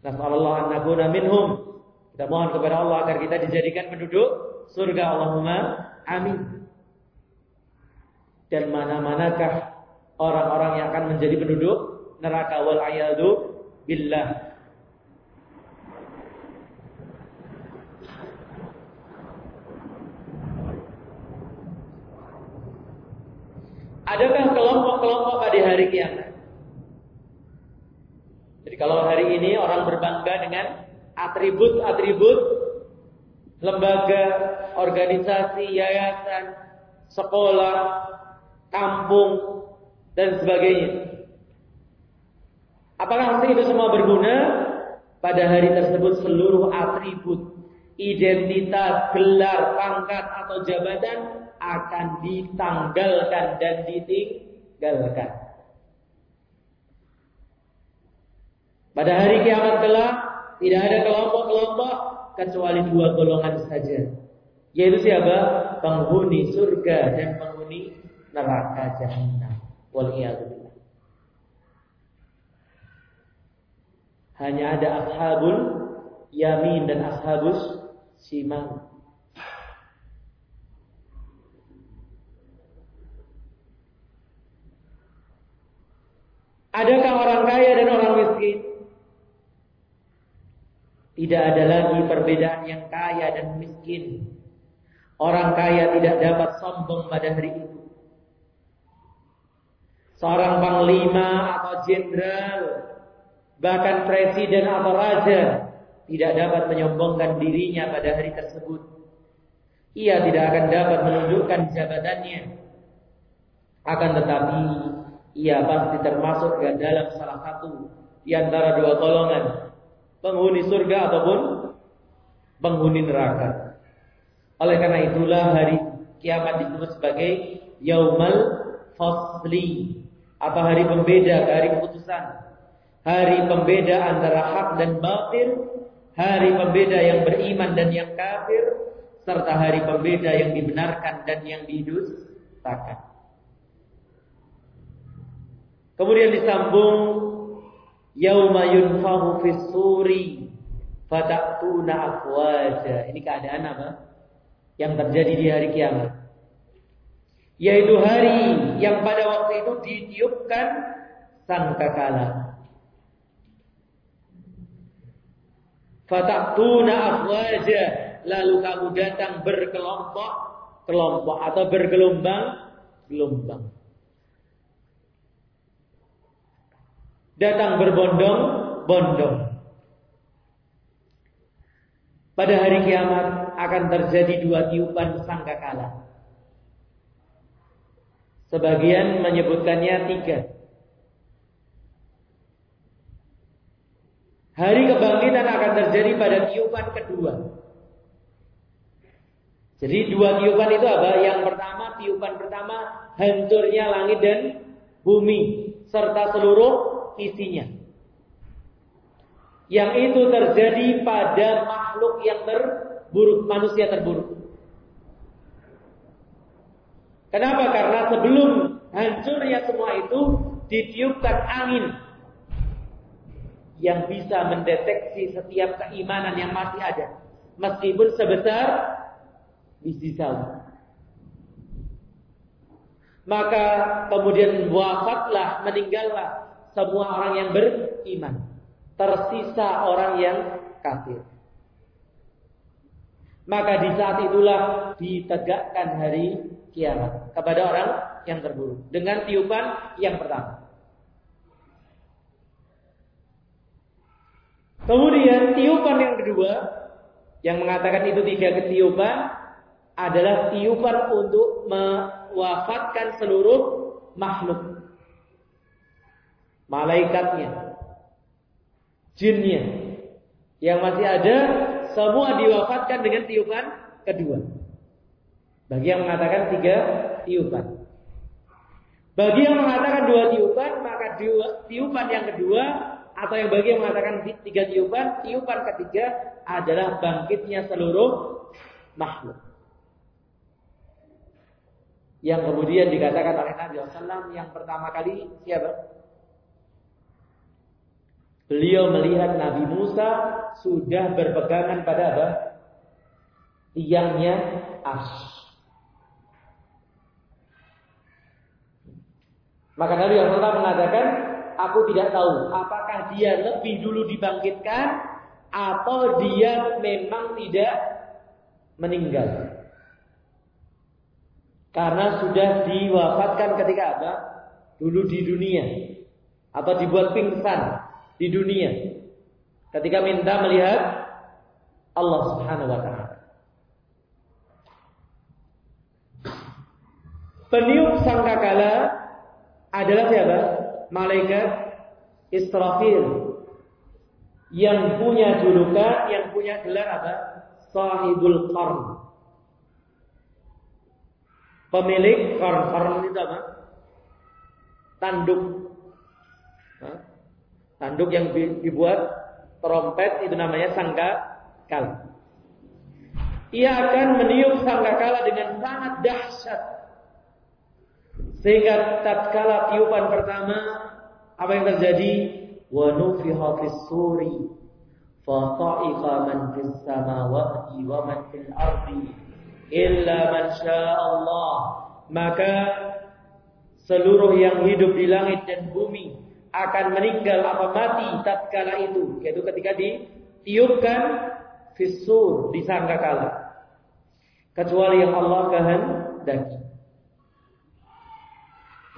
Nasallallahu an nakuna minhum. Kita mohon kepada Allah agar kita dijadikan penduduk surga. Allahumma amin. Dan mana-manakah orang-orang yang akan menjadi penduduk neraka wal ayadu billah. Adakah pada hari kiamat? Jadi kalau hari ini orang berbangga dengan atribut-atribut lembaga, organisasi, yayasan, sekolah, kampung, dan sebagainya. Apakah itu semua berguna? Pada hari tersebut seluruh atribut, identitas, gelar, pangkat atau jabatan akan ditanggalkan dan ditinggalkan. Pada hari kiamat kelak tidak ada kelompok-kelompok kecuali dua golongan saja. Yaitu siapa? Penghuni surga dan penghuni neraka jahanam. Waliyadu Hanya ada ashabul yamin dan ashabus simal. Adakah orang kaya dan orang miskin? Tidak ada lagi perbedaan yang kaya dan miskin. Orang kaya tidak dapat sombong pada hari itu. Seorang panglima atau jenderal bahkan presiden atau raja tidak dapat menyombongkan dirinya pada hari tersebut. Ia tidak akan dapat menunjukkan jabatannya. Akan tetapi ia pasti termasuk ke dalam salah satu di antara dua golongan, penghuni surga ataupun penghuni neraka. Oleh karena itulah hari kiamat disebut sebagai Yaumal Fasli atau hari pembeda, hari keputusan hari pembeda antara hak dan batil, hari pembeda yang beriman dan yang kafir, serta hari pembeda yang dibenarkan dan yang didustakan. Kemudian disambung yauma yunfahu fis fatatuna afwaja. Ini keadaan apa? Yang terjadi di hari kiamat. Yaitu hari yang pada waktu itu ditiupkan sangkakala. Fatatuna afwaja. Lalu kamu datang berkelompok, kelompok atau bergelombang, gelombang. Datang berbondong-bondong. Pada hari kiamat akan terjadi dua tiupan sangkakala. Sebagian menyebutkannya tiga. Hari kebangkitan akan terjadi pada tiupan kedua. Jadi dua tiupan itu apa? Yang pertama, tiupan pertama hancurnya langit dan bumi serta seluruh isinya. Yang itu terjadi pada makhluk yang terburuk, manusia terburuk. Kenapa? Karena sebelum hancurnya semua itu ditiupkan angin yang bisa mendeteksi setiap keimanan yang masih ada. Meskipun sebesar biji sawi. Maka kemudian wafatlah, meninggallah semua orang yang beriman. Tersisa orang yang kafir. Maka di saat itulah ditegakkan hari kiamat kepada orang yang terburuk dengan tiupan yang pertama. Kemudian tiupan yang kedua yang mengatakan itu tiga ketiupan adalah tiupan untuk mewafatkan seluruh makhluk. Malaikatnya, jinnya yang masih ada semua diwafatkan dengan tiupan kedua. Bagi yang mengatakan tiga tiupan. Bagi yang mengatakan dua tiupan, maka dua, tiupan yang kedua atau yang bagi yang mengatakan tiga tiupan, tiupan ketiga adalah bangkitnya seluruh makhluk. Yang kemudian dikatakan oleh Nabi SAW yang pertama kali siapa? Beliau melihat Nabi Musa sudah berpegangan pada apa? Tiangnya as. Maka Nabi SAW mengatakan aku tidak tahu apakah dia lebih dulu dibangkitkan atau dia memang tidak meninggal. Karena sudah diwafatkan ketika apa? Dulu di dunia atau dibuat pingsan di dunia ketika minta melihat Allah Subhanahu wa taala. Peniup sangkakala adalah siapa? malaikat Israfil yang punya julukan, yang punya gelar apa? Sahibul Qarn. Pemilik qarn. Qarn itu apa? Tanduk. Tanduk yang dibuat trompet itu namanya sangka kala. Ia akan meniup sangkakala dengan sangat dahsyat sehingga tatkala tiupan pertama apa yang terjadi? Wa nufiha fis suri fa ta'iqa man fis samawati wa man fil ardi illa man Allah. Maka seluruh yang hidup di langit dan bumi akan meninggal apa mati tatkala itu yaitu ketika ditiupkan fisur di sangkakala kecuali yang Allah kehendaki.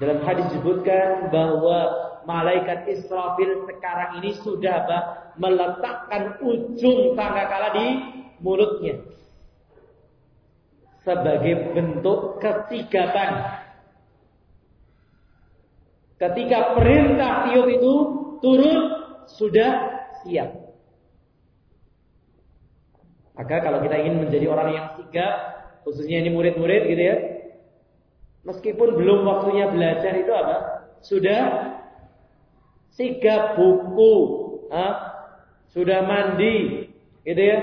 Dalam hadis disebutkan bahwa malaikat Israfil sekarang ini sudah meletakkan ujung tangga di mulutnya. Sebagai bentuk ketigapan. Ketika perintah tiup itu turun sudah siap. Maka kalau kita ingin menjadi orang yang sigap, khususnya ini murid-murid gitu ya, Meskipun belum waktunya belajar itu apa? Sudah sigap buku, ha? sudah mandi, gitu ya,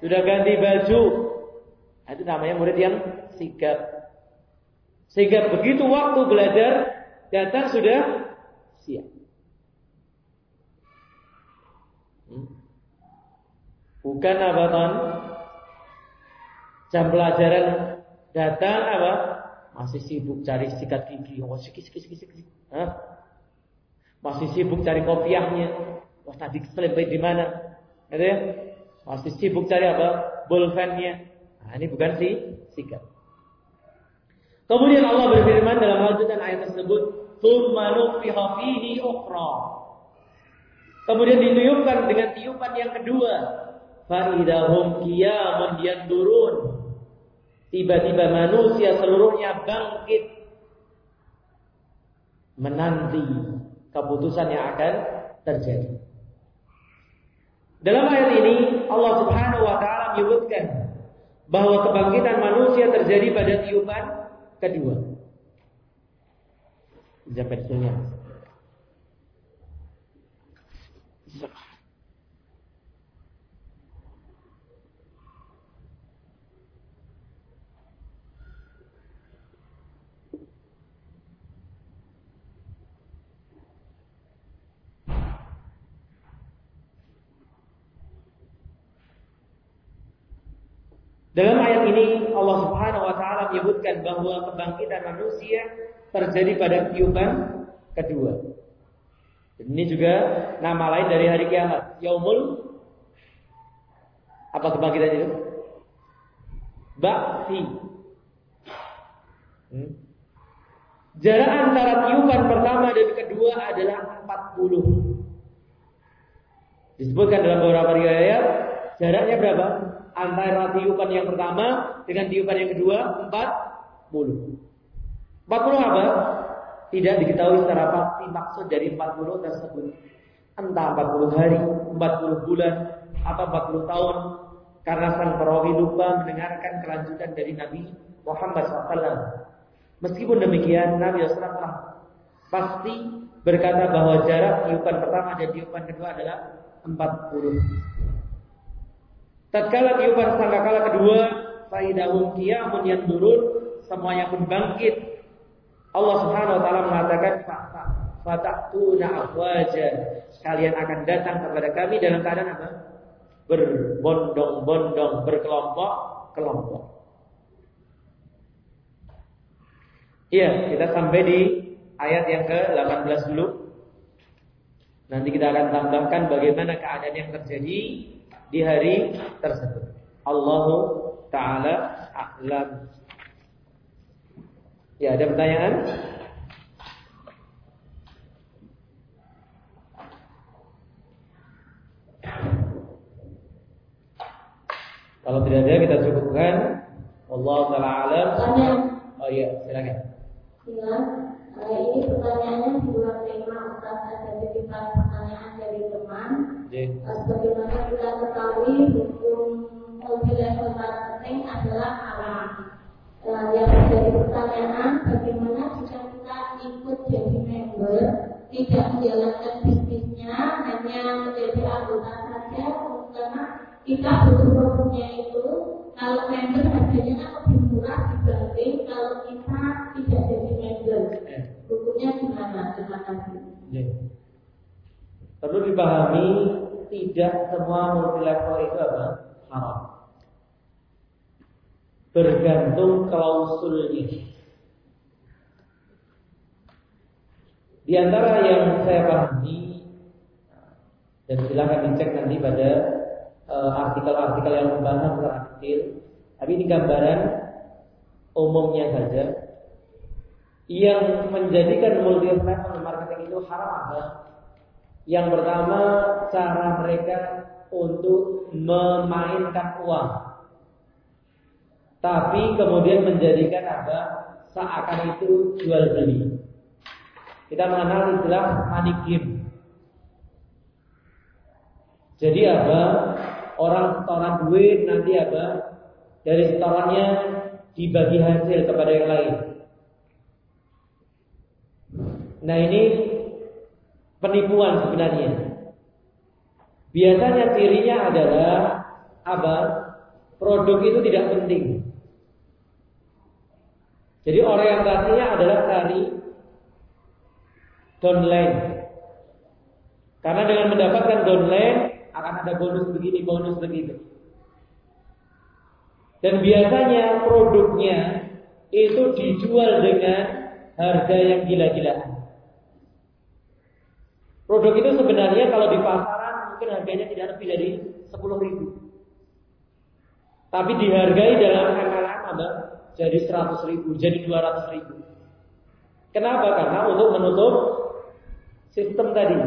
sudah ganti baju. Nah, itu namanya murid yang sigap. Sehingga begitu waktu belajar datang sudah siap. Hmm? Bukan apa ton? Jam pelajaran datang apa? masih sibuk cari sikat gigi, oh sikit sikit sikit sikit, Hah? masih sibuk cari kopiahnya, wah tadi selempet di mana, gitu ya? Masih sibuk cari apa? Bolpennya. Nah, ini bukan si sikat. Kemudian Allah berfirman dalam lanjutan ayat tersebut, "Tsumma nufiha fihi ukhra." Kemudian ditiupkan dengan tiupan yang kedua, fa idahum qiyamun yanzurun. Tiba-tiba manusia seluruhnya bangkit menanti keputusan yang akan terjadi. Dalam ayat ini Allah Subhanahu wa taala menyebutkan bahwa kebangkitan manusia terjadi pada tiupan kedua. Japensilnya. Dalam ayat ini Allah Subhanahu wa taala menyebutkan bahwa kebangkitan manusia terjadi pada tiupan kedua. Ini juga nama lain dari hari kiamat, Yaumul apa kebangkitan itu? Ba'si. Hmm. Jarak antara tiupan pertama dan kedua adalah 40. Disebutkan dalam beberapa riwayat jaraknya berapa? antara tiupan yang pertama dengan tiupan yang kedua 40. 40 apa? Tidak diketahui secara pasti maksud dari 40 tersebut. Entah 40 hari, 40 bulan, atau 40 tahun. Karena sang perawi lupa mendengarkan kelanjutan dari Nabi Muhammad SAW. Meskipun demikian, Nabi SAW telah pasti berkata bahwa jarak tiupan pertama dan tiupan kedua adalah 40. Tatkala tiupan sangkakala kedua, faidahum qiyamun turun, semuanya pun bangkit. Allah Subhanahu wa taala mengatakan fatatuna afwaja. Kalian akan datang kepada kami dalam keadaan apa? Berbondong-bondong, berkelompok-kelompok. Iya, kita sampai di ayat yang ke-18 dulu. Nanti kita akan tambahkan bagaimana keadaan yang terjadi di hari tersebut. Allahu taala a'lam. Ya, ada pertanyaan? Kalau tidak ada kita cukupkan. Allah taala alam. Oh iya, silakan. Ya, ini pertanyaannya di luar tema Ustaz ada titipan pertanyaan dari teman. Sebagaimana kita ketahui hukum level marketing adalah dipahami tidak semua multi level itu apa haram bergantung klausulnya di antara yang saya pahami dan silakan dicek nanti pada Eh, artikel-artikel yang membahas detail. Tapi ini gambaran umumnya saja. Yang menjadikan multi level marketing itu haram apa? Yang pertama cara mereka untuk memainkan uang. Tapi kemudian menjadikan apa? Seakan itu jual beli. Kita mengenal istilah money game. Jadi apa? orang setoran duit nanti apa? Dari setorannya dibagi hasil kepada yang lain. Nah ini penipuan sebenarnya. Biasanya cirinya adalah apa? Produk itu tidak penting. Jadi orientasinya adalah cari downline. Karena dengan mendapatkan downline akan ada bonus begini, bonus begitu. Dan biasanya produknya itu dijual dengan harga yang gila-gilaan. Produk itu sebenarnya kalau di pasaran mungkin harganya tidak lebih dari 10 ribu. Tapi dihargai dalam MLM ada jadi 100 ribu, jadi 200 ribu. Kenapa? Karena untuk menutup sistem tadi.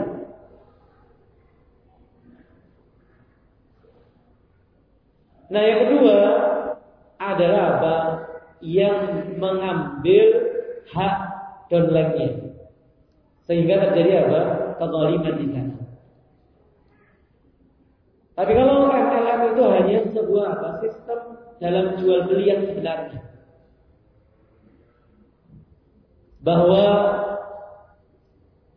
Nah yang kedua adalah apa? Yang mengambil hak downline-nya. Sehingga terjadi apa? Kezaliman di sana. Tapi kalau MLM itu hanya sebuah apa? Sistem dalam jual beli yang sebenarnya. Bahwa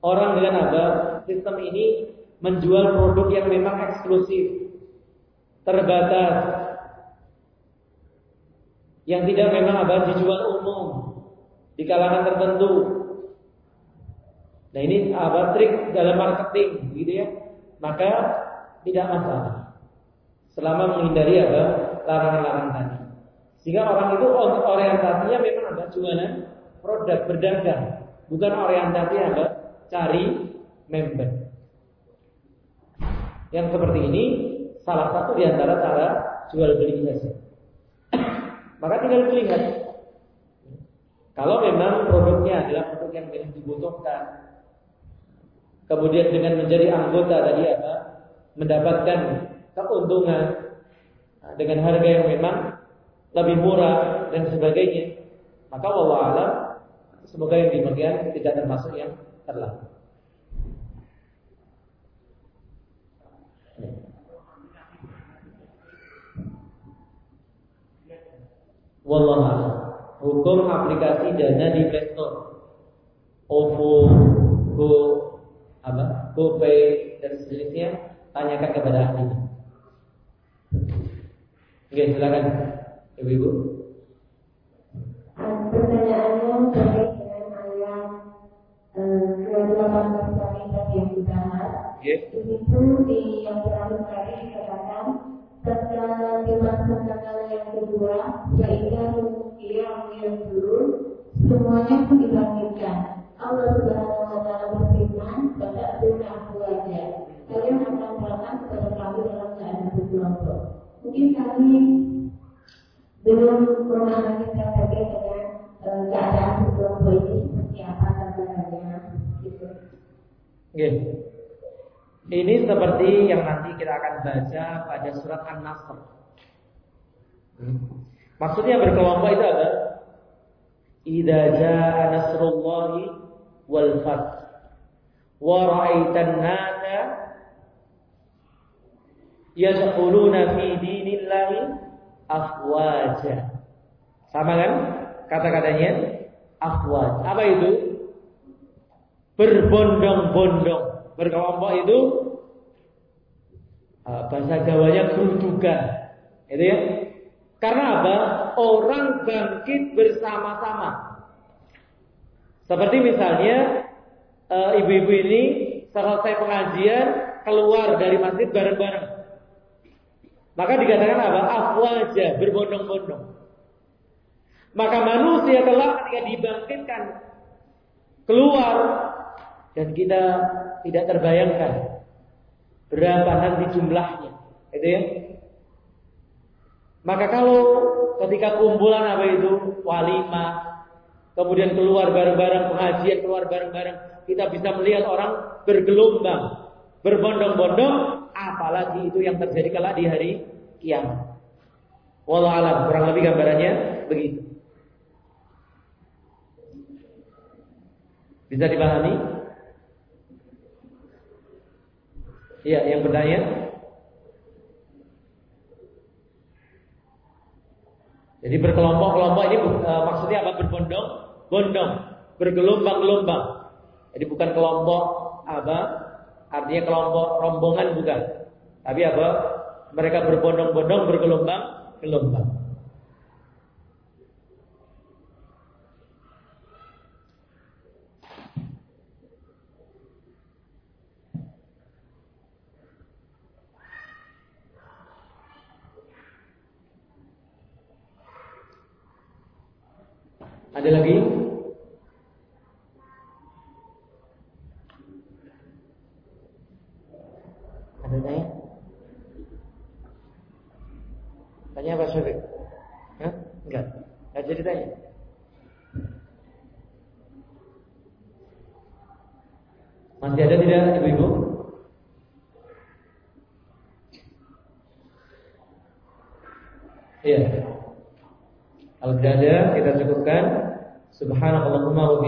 orang dengan apa? Sistem ini menjual produk yang memang eksklusif, terbatas, yang tidak memang apa dijual umum di kalangan tertentu. Nah ini apa trik dalam marketing, gitu ya? Maka tidak masalah selama menghindari apa larangan-larangan tadi. Sehingga orang itu orientasinya memang apa jualan produk berdagang, bukan orientasi apa cari member. Yang seperti ini salah satu di antara cara jual beli saja. Maka tinggal dilihat. Kalau memang produknya adalah produk yang memang dibutuhkan, kemudian dengan menjadi anggota tadi apa, mendapatkan keuntungan. Dengan harga yang memang lebih murah dan sebagainya, maka wallah alam semoga yang demikian tidak termasuk yang terlarang. Wallah hukum aplikasi dana di Store, OVO, Go, GoPay dan sejenisnya tanyakan kepada ahlinya. Oke, silakan Ibu-ibu. Pertanyaannya terkait dengan ayat ke-18 tadi yang dibahas. Yes. Di situ di yang terakhir tadi dikatakan dimasuk tatkala yang kedua, sehingga belum memahami terkait dengan keadaan sebelum ini seperti apa gambarannya gitu. Okay. Ini seperti yang nanti kita akan baca pada surat An-Nasr. Hmm. Maksudnya berkelompok itu apa? Idza jaa nasrullahi wal fath wa ra'aitan nasa yadkhuluna fi dinillahi afwaja. Sama kan kata-katanya? Afwaj. Apa itu? Berbondong-bondong. Berkelompok itu uh, bahasa Jawanya kerudukan. Itu ya. Karena apa? Orang bangkit bersama-sama. Seperti misalnya uh, ibu-ibu ini selesai pengajian keluar dari masjid bareng-bareng. Maka dikatakan apa? Afwaja, berbondong-bondong. Maka manusia telah ketika dibangkitkan keluar dan kita tidak terbayangkan berapa nanti jumlahnya, itu ya. Maka kalau ketika kumpulan apa itu walimah, kemudian keluar bareng-bareng pengajian, keluar bareng-bareng, kita bisa melihat orang bergelombang, berbondong-bondong apalagi itu yang terjadi kala di hari kiamat. Wallah alam, kurang lebih gambarannya begitu. Bisa dipahami? Iya, yang bertanya. Jadi berkelompok-kelompok ini uh, maksudnya apa? Berbondong, bondong, bergelombang-gelombang. Jadi bukan kelompok apa? Artinya kelompok rombongan bukan. Tapi apa? Mereka berbondong-bondong bergelombang-gelombang. Ada lagi? Ada tanya? Tanya apa Syafiq? Hah? Enggak. Enggak jadi tanya. Masih ada tidak ibu-ibu? Iya. Kalau tidak ada, kita cukupkan. Subhanallahumma wa